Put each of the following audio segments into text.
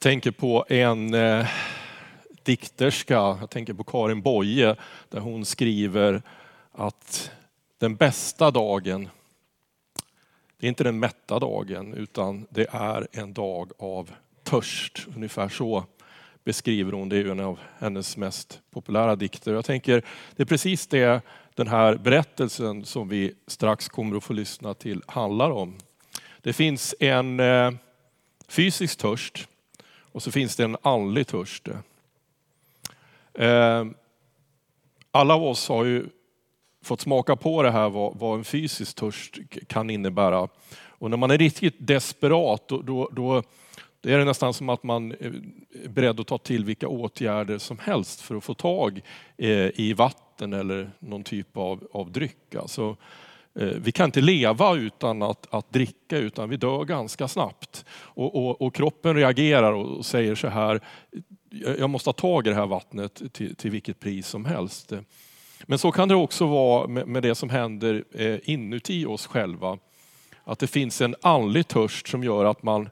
Jag tänker på en eh, dikterska, jag tänker på Karin Boye, där hon skriver att den bästa dagen, det är inte den mätta dagen, utan det är en dag av törst. Ungefär så beskriver hon, det är en av hennes mest populära dikter. Jag tänker, det är precis det den här berättelsen som vi strax kommer att få lyssna till handlar om. Det finns en eh, fysisk törst och så finns det en andlig törst. Eh, alla av oss har ju fått smaka på det här vad, vad en fysisk törst kan innebära. Och när man är riktigt desperat då, då, då det är nästan som att man är beredd att ta till vilka åtgärder som helst för att få tag eh, i vatten eller någon typ av, av dryck. Alltså, Eh, vi kan inte leva utan att, att dricka, utan vi dör ganska snabbt. Och, och, och, kroppen reagerar och säger så här, jag måste ha tag i det här vattnet till, till vilket pris som helst. Men så kan det också vara med, med det som händer eh, inuti oss själva. Att det finns en andlig törst som gör att man,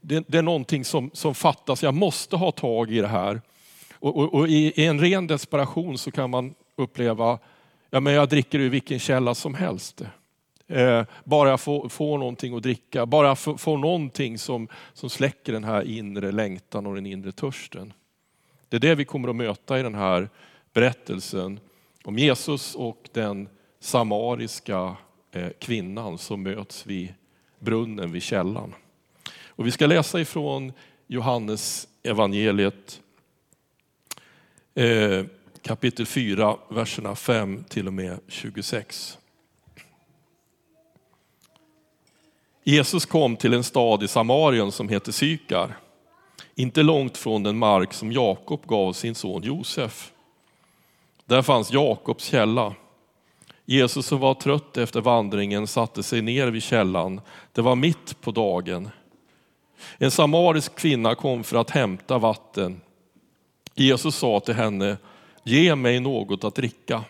det, det är någonting som, som fattas, jag måste ha tag i det här. Och, och, och i, i en ren desperation så kan man uppleva Ja, men jag dricker ur vilken källa som helst. Eh, bara jag får, får någonting att dricka, bara jag får, får någonting som, som släcker den här inre längtan och den inre törsten. Det är det vi kommer att möta i den här berättelsen om Jesus och den samariska eh, kvinnan som möts vid brunnen, vid källan. Och vi ska läsa ifrån Johannes evangeliet eh, kapitel 4, verserna 5 till och med 26. Jesus kom till en stad i Samarien som heter Sykar, inte långt från den mark som Jakob gav sin son Josef. Där fanns Jakobs källa. Jesus som var trött efter vandringen satte sig ner vid källan. Det var mitt på dagen. En samarisk kvinna kom för att hämta vatten. Jesus sa till henne, Ge mig något att dricka.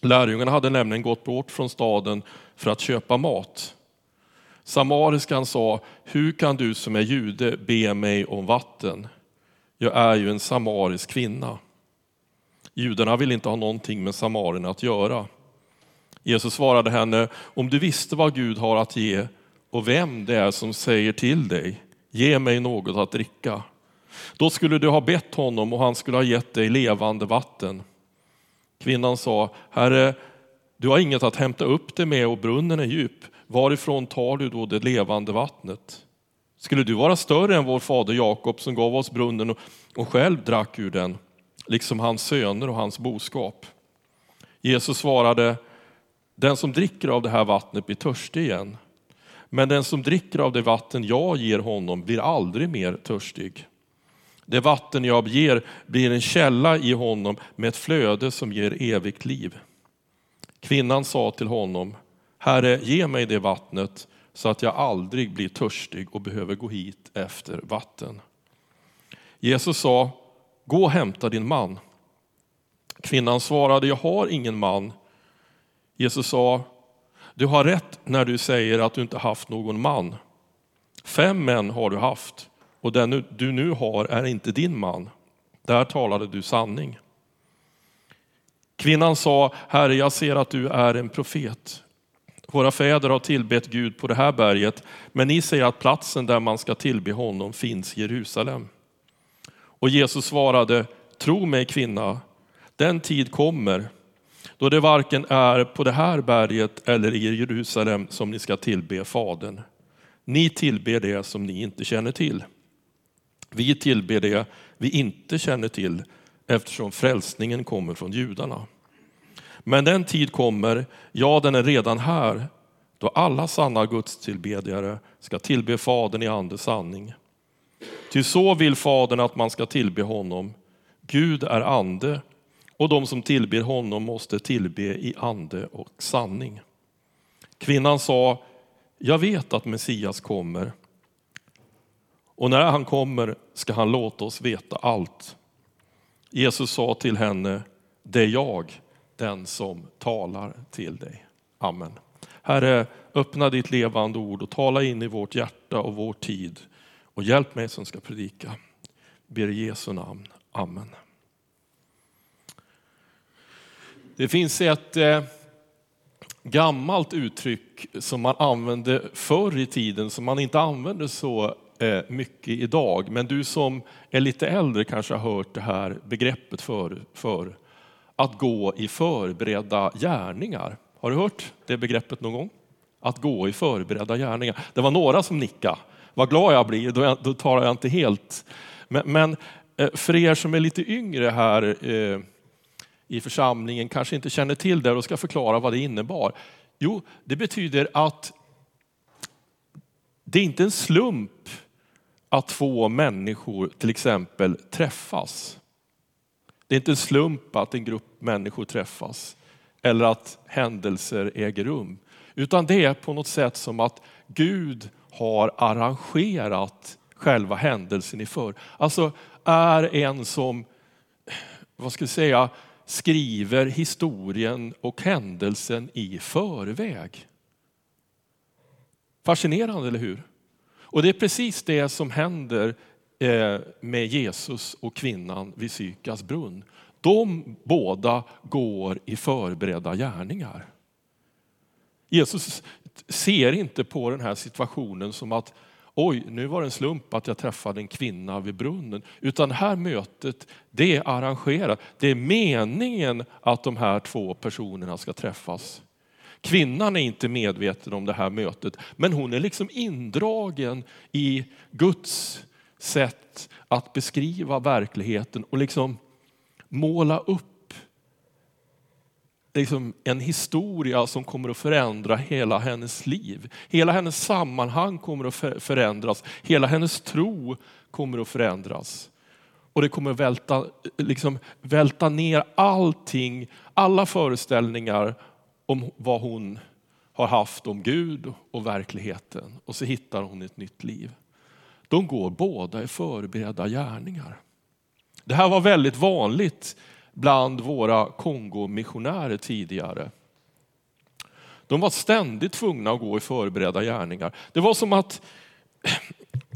Lärjungarna hade nämligen gått bort från staden för att köpa mat. Samariskan sa, hur kan du som är jude be mig om vatten? Jag är ju en samarisk kvinna. Judarna vill inte ha någonting med samarierna att göra. Jesus svarade henne, om du visste vad Gud har att ge och vem det är som säger till dig, ge mig något att dricka. Då skulle du ha bett honom och han skulle ha gett dig levande vatten. Kvinnan sa, Herre, du har inget att hämta upp det med och brunnen är djup. Varifrån tar du då det levande vattnet? Skulle du vara större än vår fader Jakob som gav oss brunnen och själv drack ur den, liksom hans söner och hans boskap? Jesus svarade, den som dricker av det här vattnet blir törstig igen. Men den som dricker av det vatten jag ger honom blir aldrig mer törstig. Det vatten jag ger blir en källa i honom med ett flöde som ger evigt liv. Kvinnan sa till honom, Herre, ge mig det vattnet så att jag aldrig blir törstig och behöver gå hit efter vatten. Jesus sa, gå och hämta din man. Kvinnan svarade, jag har ingen man. Jesus sa, du har rätt när du säger att du inte haft någon man. Fem män har du haft och den du nu har är inte din man. Där talade du sanning. Kvinnan sa, Herre, jag ser att du är en profet. Våra fäder har tillbett Gud på det här berget, men ni säger att platsen där man ska tillbe honom finns i Jerusalem. Och Jesus svarade, tro mig kvinna, den tid kommer då det varken är på det här berget eller i Jerusalem som ni ska tillbe Fadern. Ni tillber det som ni inte känner till. Vi tillber det vi inte känner till eftersom frälsningen kommer från judarna. Men den tid kommer, ja den är redan här, då alla sanna gudstillbedjare ska tillbe Fadern i ande sanning. Ty så vill Fadern att man ska tillbe honom. Gud är ande och de som tillber honom måste tillbe i ande och sanning. Kvinnan sa, jag vet att Messias kommer och när han kommer ska han låta oss veta allt. Jesus sa till henne, det är jag, den som talar till dig. Amen. Herre, öppna ditt levande ord och tala in i vårt hjärta och vår tid Och hjälp mig som ska predika. Ber i Jesu namn. Amen. Det finns ett eh, gammalt uttryck som man använde förr i tiden som man inte använder så Eh, mycket idag. Men du som är lite äldre kanske har hört det här begreppet för, för att gå i förberedda gärningar. Har du hört det begreppet någon gång? Att gå i förberedda gärningar. Det var några som nickade. Vad glad jag blir, då, då talar jag inte helt. Men, men eh, för er som är lite yngre här eh, i församlingen kanske inte känner till det och ska förklara vad det innebar. Jo, det betyder att det är inte en slump att två människor till exempel träffas. Det är inte en slump att en grupp människor träffas eller att händelser äger rum. Utan det är på något sätt som att Gud har arrangerat själva händelsen i för. Alltså är en som, vad ska jag säga, skriver historien och händelsen i förväg. Fascinerande, eller hur? Och det är precis det som händer eh, med Jesus och kvinnan vid Sykas brunn. De båda går i förberedda gärningar. Jesus ser inte på den här situationen som att oj, nu var det en slump att jag träffade en kvinna vid brunnen. Utan det här mötet, det är arrangerat. Det är meningen att de här två personerna ska träffas. Kvinnan är inte medveten om det här mötet, men hon är liksom indragen i Guds sätt att beskriva verkligheten och liksom måla upp liksom en historia som kommer att förändra hela hennes liv. Hela hennes sammanhang kommer att förändras. Hela hennes tro kommer att förändras. Och det kommer att välta, liksom, välta ner allting, alla föreställningar om vad hon har haft om Gud och verkligheten. Och så hittar hon ett nytt liv. De går båda i förberedda gärningar. Det här var väldigt vanligt bland våra Kongomissionärer tidigare. De var ständigt tvungna att gå i förberedda gärningar. Det var som att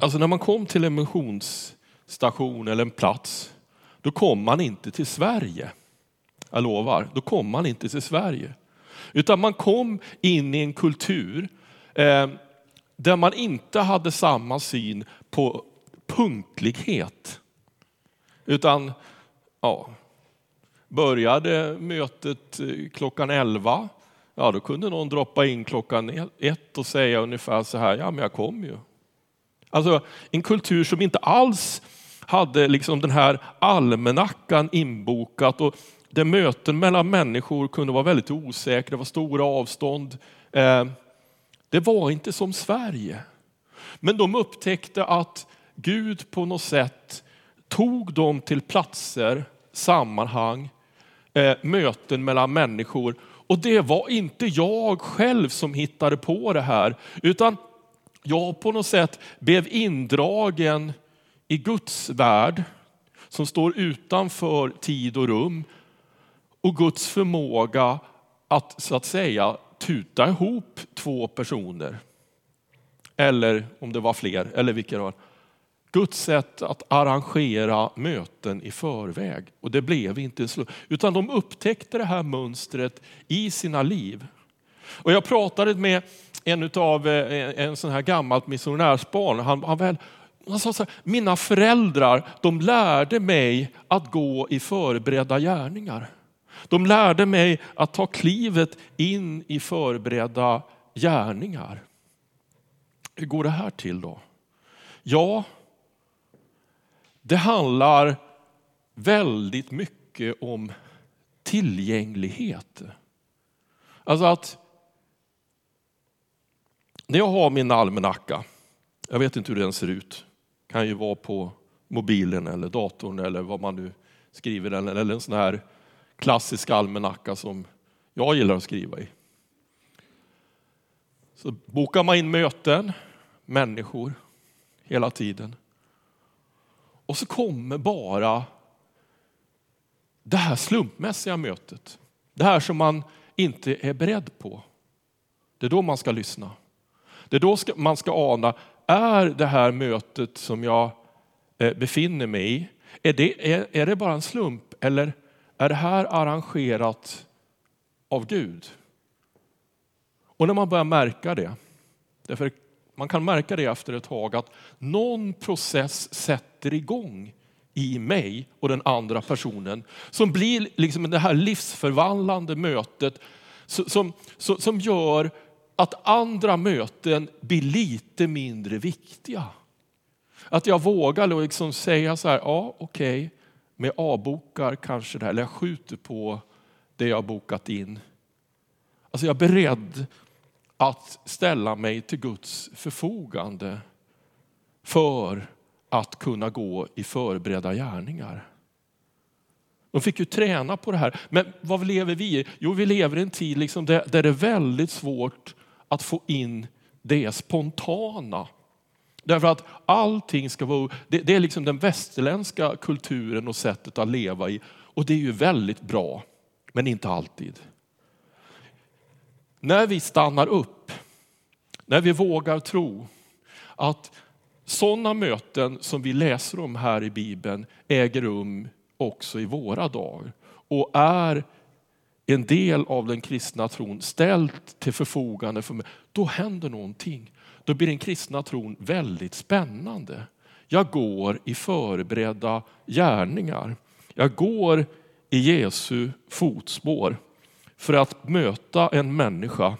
alltså när man kom till en missionsstation eller en plats, då kom man inte till Sverige. Jag lovar, då kom man inte till Sverige. Utan man kom in i en kultur eh, där man inte hade samma syn på punktlighet. Utan ja, Började mötet eh, klockan 11, ja då kunde någon droppa in klockan e-, ett och säga ungefär så här, ja men jag kom ju. Alltså en kultur som inte alls hade liksom den här almanackan inbokat och där möten mellan människor kunde vara väldigt osäkra, det var stora avstånd. Eh, det var inte som Sverige. Men de upptäckte att Gud på något sätt tog dem till platser, sammanhang eh, möten mellan människor. Och det var inte jag själv som hittade på det här, utan jag på något sätt blev indragen i Guds värld som står utanför tid och rum och Guds förmåga att så att säga tuta ihop två personer. Eller om det var fler, eller vilka det var. Guds sätt att arrangera möten i förväg. Och det blev inte så. Utan de upptäckte det här mönstret i sina liv. Och jag pratade med en av eh, en sån här gammalt missionärsbarn. Han, han, väl, han sa så här, mina föräldrar de lärde mig att gå i förberedda gärningar. De lärde mig att ta klivet in i förberedda gärningar. Hur går det här till då? Ja, det handlar väldigt mycket om tillgänglighet. Alltså att när jag har min almanacka, jag vet inte hur den ser ut, kan ju vara på mobilen eller datorn eller vad man nu skriver den, eller en sån här klassisk almanacka som jag gillar att skriva i. Så bokar man in möten, människor, hela tiden. Och så kommer bara det här slumpmässiga mötet. Det här som man inte är beredd på. Det är då man ska lyssna. Det är då man ska ana, är det här mötet som jag eh, befinner mig i, är det, är, är det bara en slump eller är det här arrangerat av Gud? Och när man börjar märka det, därför man kan märka det efter ett tag att någon process sätter igång i mig och den andra personen som blir liksom det här livsförvandlande mötet som, som, som gör att andra möten blir lite mindre viktiga. Att jag vågar liksom säga så här, ja okej, okay, men jag avbokar kanske det här, eller jag skjuter på det jag har bokat in. Alltså jag är beredd att ställa mig till Guds förfogande för att kunna gå i förberedda gärningar. De fick ju träna på det här. Men vad lever vi i? Jo, vi lever i en tid liksom där, där det är väldigt svårt att få in det spontana. Därför att allting ska vara, det, det är liksom den västerländska kulturen och sättet att leva i. Och det är ju väldigt bra, men inte alltid. När vi stannar upp, när vi vågar tro att sådana möten som vi läser om här i Bibeln äger rum också i våra dagar och är en del av den kristna tron ställt till förfogande för mig, då händer någonting. Då blir den kristna tron väldigt spännande. Jag går i förberedda gärningar. Jag går i Jesu fotspår för att möta en människa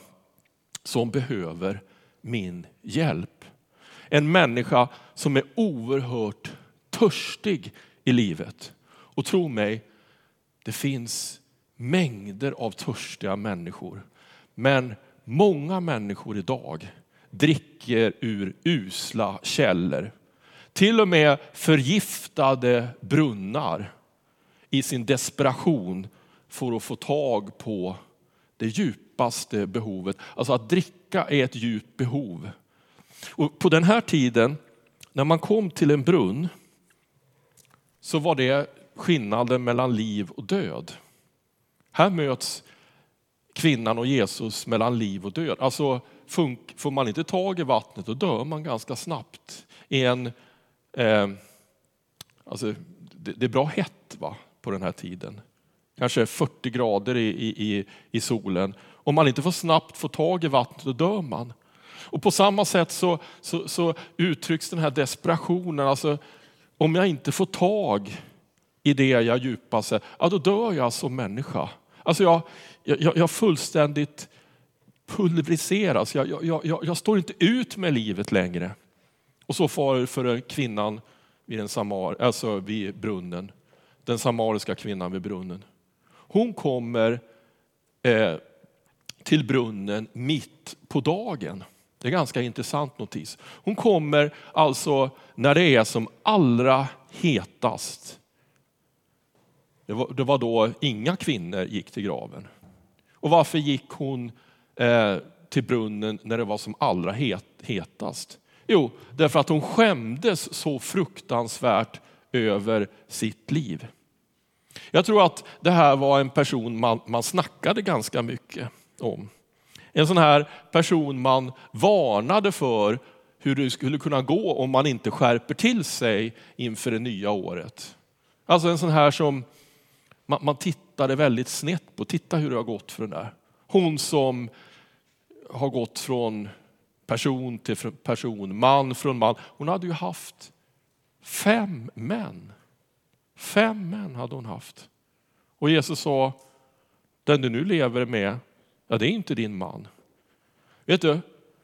som behöver min hjälp. En människa som är oerhört törstig i livet. Och tro mig, det finns mängder av törstiga människor. Men många människor idag dricker ur usla källor. Till och med förgiftade brunnar i sin desperation för att få tag på det djupaste behovet. Alltså att dricka är ett djupt behov. Och på den här tiden, när man kom till en brunn, så var det skillnaden mellan liv och död. Här möts kvinnan och Jesus mellan liv och död. Alltså får man inte tag i vattnet då dör man ganska snabbt. I en, eh, alltså, det, det, är bra hett va, på den här tiden. Kanske 40 grader i, i, i solen. Om man inte får snabbt få tag i vattnet då dör man. Och på samma sätt så, så, så uttrycks den här desperationen. Alltså, om jag inte får tag i det jag djupast ja då dör jag som människa. Alltså jag, jag, jag fullständigt pulveriseras. Jag, jag, jag, jag, står inte ut med livet längre. Och så far för kvinnan vid, den samar, alltså vid brunnen. Den samariska kvinnan vid brunnen. Hon kommer eh, till brunnen mitt på dagen. Det är ganska intressant notis. Hon kommer alltså när det är som allra hetast. Det var, det var då inga kvinnor gick till graven. Och varför gick hon eh, till brunnen när det var som allra het, hetast? Jo, därför att hon skämdes så fruktansvärt över sitt liv. Jag tror att det här var en person man, man snackade ganska mycket om. En sån här person man varnade för hur det skulle kunna gå om man inte skärper till sig inför det nya året. Alltså en sån här som man, man tittade väldigt snett på. Titta hur det har gått för den där. Hon som har gått från person till person, man från man. Hon hade ju haft fem män. Fem män hade hon haft. Och Jesus sa, den du nu lever med, ja det är inte din man. Vet du,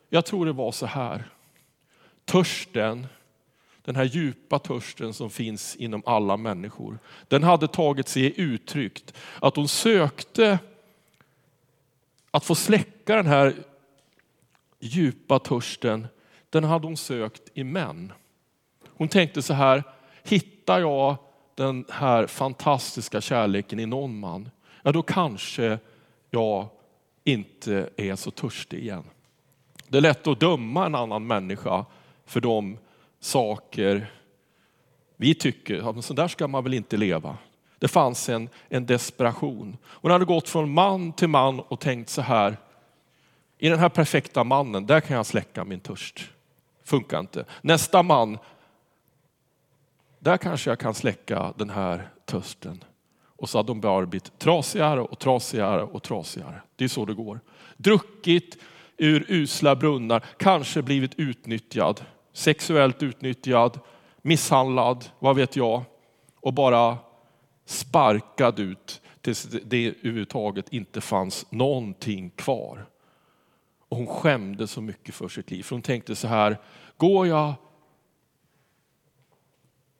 jag tror det var så här. Törsten den här djupa törsten som finns inom alla människor. Den hade tagit sig uttryckt att hon sökte att få släcka den här djupa törsten. Den hade hon sökt i män. Hon tänkte så här, hittar jag den här fantastiska kärleken i någon man, ja då kanske jag inte är så törstig igen. Det är lätt att döma en annan människa för de saker vi tycker, så där ska man väl inte leva. Det fanns en, en desperation. Hon hade gått från man till man och tänkt så här, i den här perfekta mannen, där kan jag släcka min törst. funkar inte. Nästa man, där kanske jag kan släcka den här törsten. Och så hade hon bara blivit trasigare och trasigare och trasigare. Det är så det går. Druckit ur usla brunnar, kanske blivit utnyttjad, sexuellt utnyttjad, misshandlad, vad vet jag. Och bara sparkad ut tills det överhuvudtaget inte fanns någonting kvar. Och hon skämde så mycket för sitt liv. För hon tänkte så här, går jag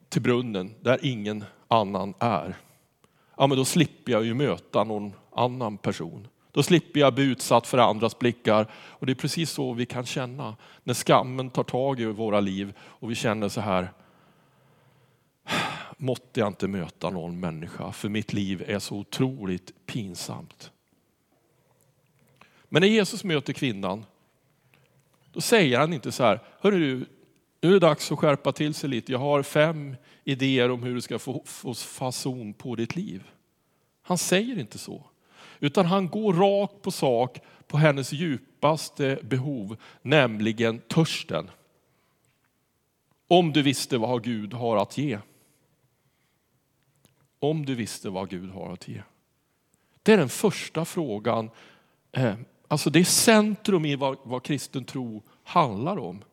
till brunnen där ingen annan är, ja men då slipper jag ju möta någon annan person. Då slipper jag bli utsatt för andras blickar. Och det är precis så vi kan känna när skammen tar tag i våra liv och vi känner så här, måtte jag inte möta någon människa för mitt liv är så otroligt pinsamt. Men när Jesus möter kvinnan, då säger han inte så här, hörru du, nu är det dags att skärpa till sig lite. Jag har fem idéer om hur du ska få, få fason på ditt liv. Han säger inte så, utan han går rakt på sak på hennes djupaste behov, nämligen törsten. Om du visste vad Gud har att ge. Om du visste vad Gud har att ge. Det är den första frågan. Eh, alltså det är centrum i vad, vad kristen tro handlar om.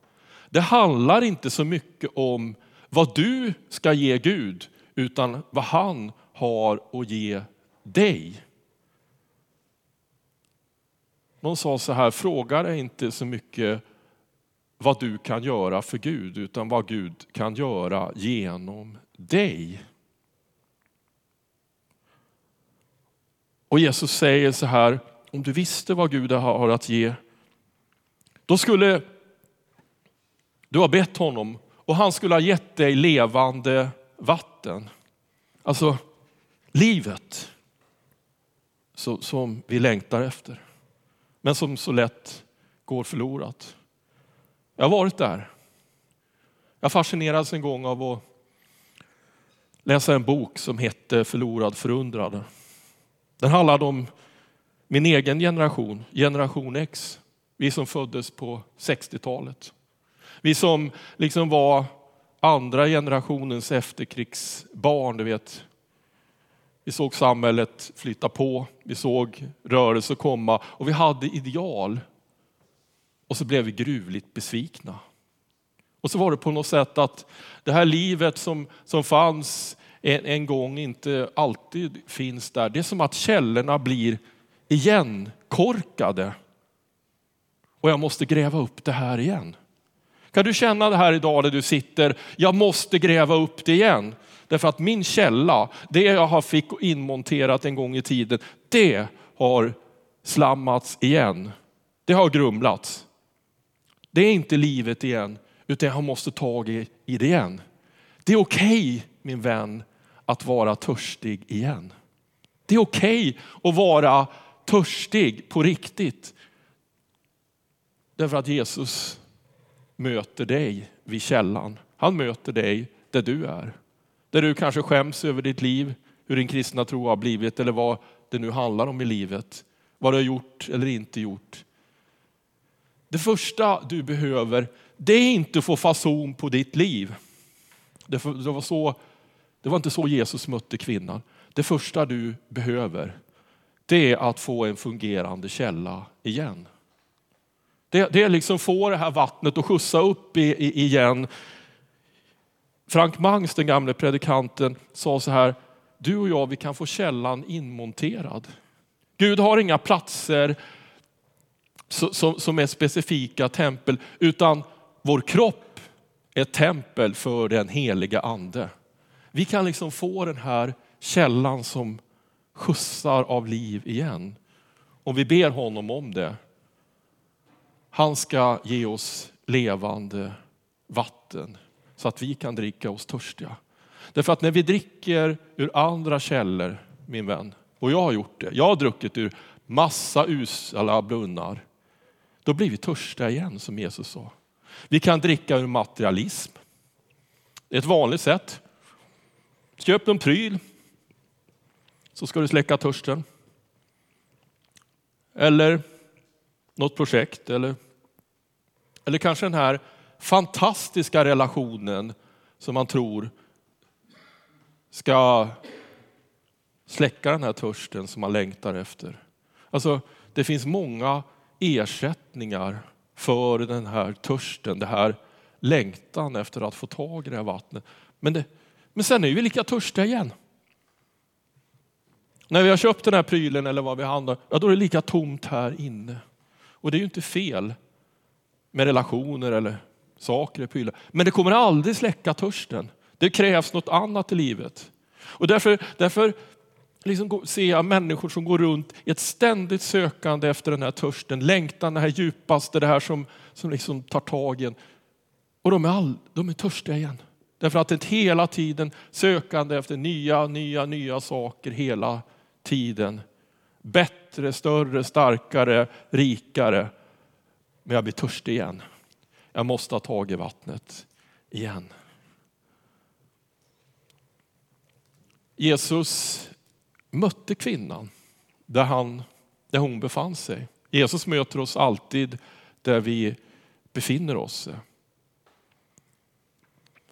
Det handlar inte så mycket om vad du ska ge Gud, utan vad han har att ge dig. Någon sa så här, fråga dig inte så mycket vad du kan göra för Gud, utan vad Gud kan göra genom dig. Och Jesus säger så här, om du visste vad Gud har att ge, då skulle du ha bett honom och han skulle ha gett dig levande vatten. Alltså livet så, som vi längtar efter. Men som så lätt går förlorat. Jag har varit där. Jag fascinerades en gång av att läsa en bok som hette Förlorad förundrad. Den handlade om min egen generation, generation X. Vi som föddes på 60-talet. Vi som liksom var andra generationens efterkrigsbarn, du vet. Vi såg samhället flytta på, vi såg rörelser komma och vi hade ideal. Och så blev vi gruvligt besvikna. Och så var det på något sätt att det här livet som, som fanns en, en gång inte alltid finns där. Det är som att källorna blir igenkorkade. Och jag måste gräva upp det här igen. Kan du känna det här idag där du sitter, jag måste gräva upp det igen. Därför att min källa, det jag har fick inmonterat en gång i tiden, det har slammats igen. Det har grumlats. Det är inte livet igen, utan jag måste tag i, i det igen. Det är okej, okay, min vän, att vara törstig igen. Det är okej okay att vara törstig på riktigt. Därför att Jesus möter dig vid källan. Han möter dig där du är. Där du kanske skäms över ditt liv, hur din kristna tro har blivit eller vad det nu handlar om i livet. Vad du har gjort eller inte gjort. Det första du behöver, det är inte att få fason på ditt liv. Det var, så, det var inte så Jesus mötte kvinnan. Det första du behöver, det är att få en fungerande källa igen. Det, det är liksom få det här vattnet att skjutsa upp i, i, igen. Frank Mangs, den gamle predikanten, sa så här, du och jag vi kan få källan inmonterad. Gud har inga platser som är specifika tempel, utan vår kropp är tempel för den heliga ande. Vi kan liksom få den här källan som skjutsar av liv igen. Om vi ber honom om det. Han ska ge oss levande vatten så att vi kan dricka oss törstiga. Därför att när vi dricker ur andra källor, min vän, och jag har gjort det, jag har druckit ur massa usla brunnar, då blir vi törstiga igen som Jesus sa. Vi kan dricka ur materialism. Det är ett vanligt sätt. Köp en pryl så ska du släcka törsten. Eller något projekt eller, eller kanske den här fantastiska relationen som man tror ska släcka den här törsten som man längtar efter. Alltså, det finns många ersättningar för den här törsten, det här längtan efter att få tag i det här vattnet. Men, det, men sen är vi lika törstiga igen. När vi har köpt den här prylen eller vad vi handlar, ja då är det lika tomt här inne. Och det är ju inte fel med relationer eller saker prylar. Men det kommer aldrig släcka törsten. Det krävs något annat i livet. Och därför, därför liksom ser jag människor som går runt i ett ständigt sökande efter den här törsten, längtan, det här djupaste, det här som, som liksom tar tag i en. Och de är, all, de är törstiga igen. Därför att det är hela tiden sökande efter nya, nya, nya saker hela tiden. Bättre, större, starkare, rikare. Men jag blir törstig igen. Jag måste ha tag i vattnet igen. Jesus mötte kvinnan där, han, där hon befann sig. Jesus möter oss alltid där vi befinner oss.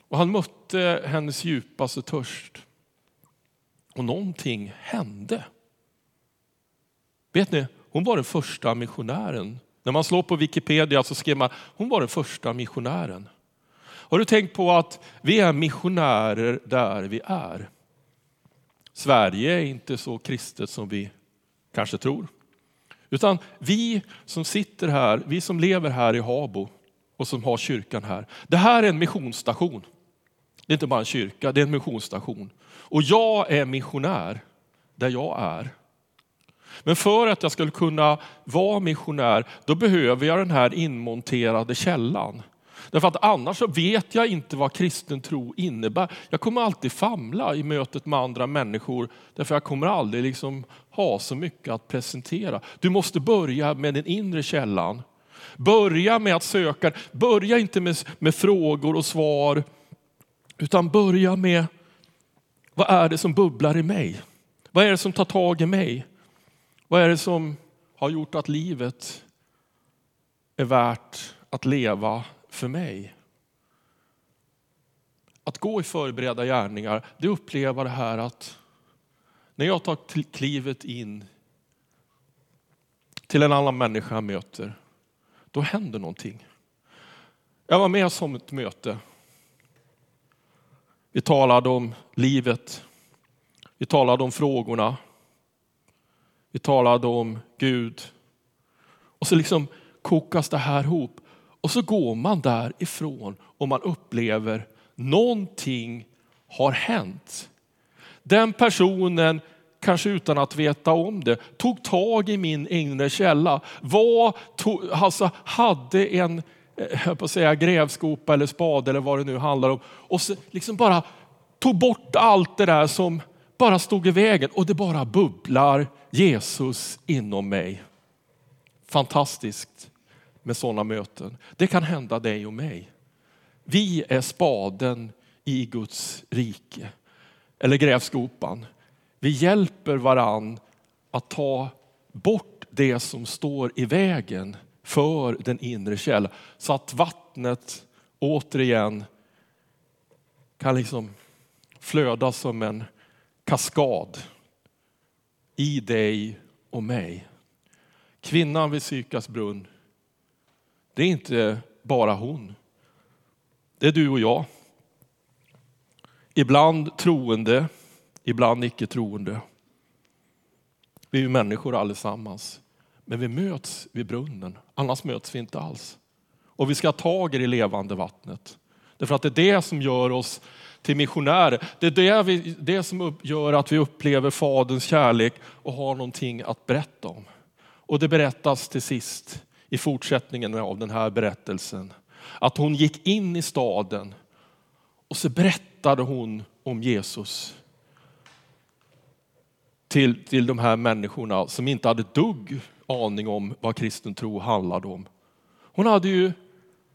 Och han mötte hennes djupaste törst. Och någonting hände. Vet ni, hon var den första missionären. När man slår på Wikipedia så skriver man hon var den första missionären. Har du tänkt på att vi är missionärer där vi är? Sverige är inte så kristet som vi kanske tror. Utan vi som sitter här, vi som lever här i Habo och som har kyrkan här. Det här är en missionsstation. Det är inte bara en kyrka, det är en missionsstation. Och jag är missionär där jag är. Men för att jag skulle kunna vara missionär, då behöver jag den här inmonterade källan. Därför att annars så vet jag inte vad kristen tro innebär. Jag kommer alltid famla i mötet med andra människor, därför jag kommer aldrig liksom ha så mycket att presentera. Du måste börja med den inre källan. Börja med att söka, börja inte med, med frågor och svar, utan börja med vad är det som bubblar i mig? Vad är det som tar tag i mig? Vad är det som har gjort att livet är värt att leva för mig? Att gå i förberedda gärningar, det upplever det här att när jag tar klivet in till en annan människa jag möter, då händer någonting. Jag var med som ett möte. Vi talade om livet. Vi talade om frågorna. Vi talade om Gud. Och så liksom kokas det här ihop. Och så går man därifrån och man upplever någonting har hänt. Den personen, kanske utan att veta om det, tog tag i min inre källa. Var, tog, alltså, hade en eh, jag på säga, grävskopa eller spade eller vad det nu handlar om. Och så liksom bara tog bort allt det där som bara stod i vägen och det bara bubblar Jesus inom mig. Fantastiskt med sådana möten. Det kan hända dig och mig. Vi är spaden i Guds rike. Eller grävskopan. Vi hjälper varann att ta bort det som står i vägen för den inre källan. Så att vattnet återigen kan liksom flöda som en kaskad i dig och mig. Kvinnan vid Sykars brunn, det är inte bara hon. Det är du och jag. Ibland troende, ibland icke troende. Vi är ju människor allesammans. Men vi möts vid brunnen, annars möts vi inte alls. Och vi ska ha tag i det levande vattnet. Därför att det är det som gör oss till missionärer. Det är det, vi, det som gör att vi upplever Faderns kärlek och har någonting att berätta om. Och det berättas till sist i fortsättningen av den här berättelsen. Att hon gick in i staden och så berättade hon om Jesus. Till, till de här människorna som inte hade dugg aning om vad kristen tro handlade om. Hon hade ju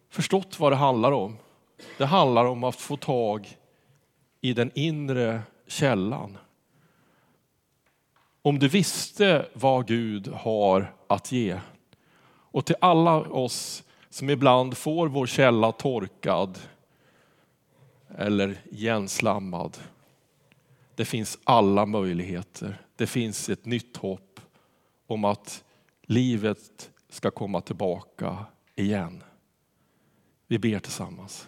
förstått vad det handlar om. Det handlar om att få tag i den inre källan. Om du visste vad Gud har att ge. Och till alla oss som ibland får vår källa torkad eller igenslammad. Det finns alla möjligheter. Det finns ett nytt hopp om att livet ska komma tillbaka igen. Vi ber tillsammans.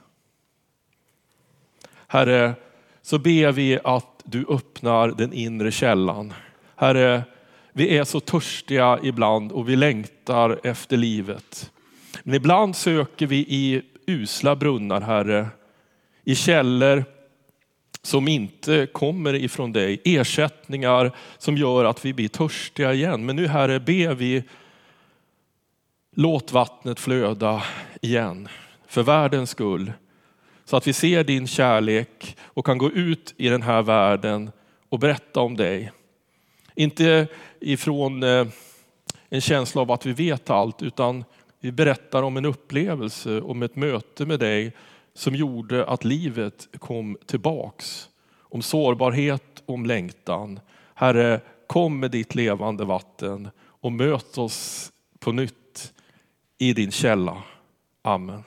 Herre, så ber vi att du öppnar den inre källan. Herre, vi är så törstiga ibland och vi längtar efter livet. Men ibland söker vi i usla brunnar, Herre, i källor som inte kommer ifrån dig. Ersättningar som gör att vi blir törstiga igen. Men nu Herre ber vi, låt vattnet flöda igen för världens skull. Så att vi ser din kärlek och kan gå ut i den här världen och berätta om dig. Inte ifrån eh, en känsla av att vi vet allt, utan vi berättar om en upplevelse, om ett möte med dig som gjorde att livet kom tillbaks. Om sårbarhet, om längtan. Herre, kom med ditt levande vatten och möt oss på nytt i din källa. Amen.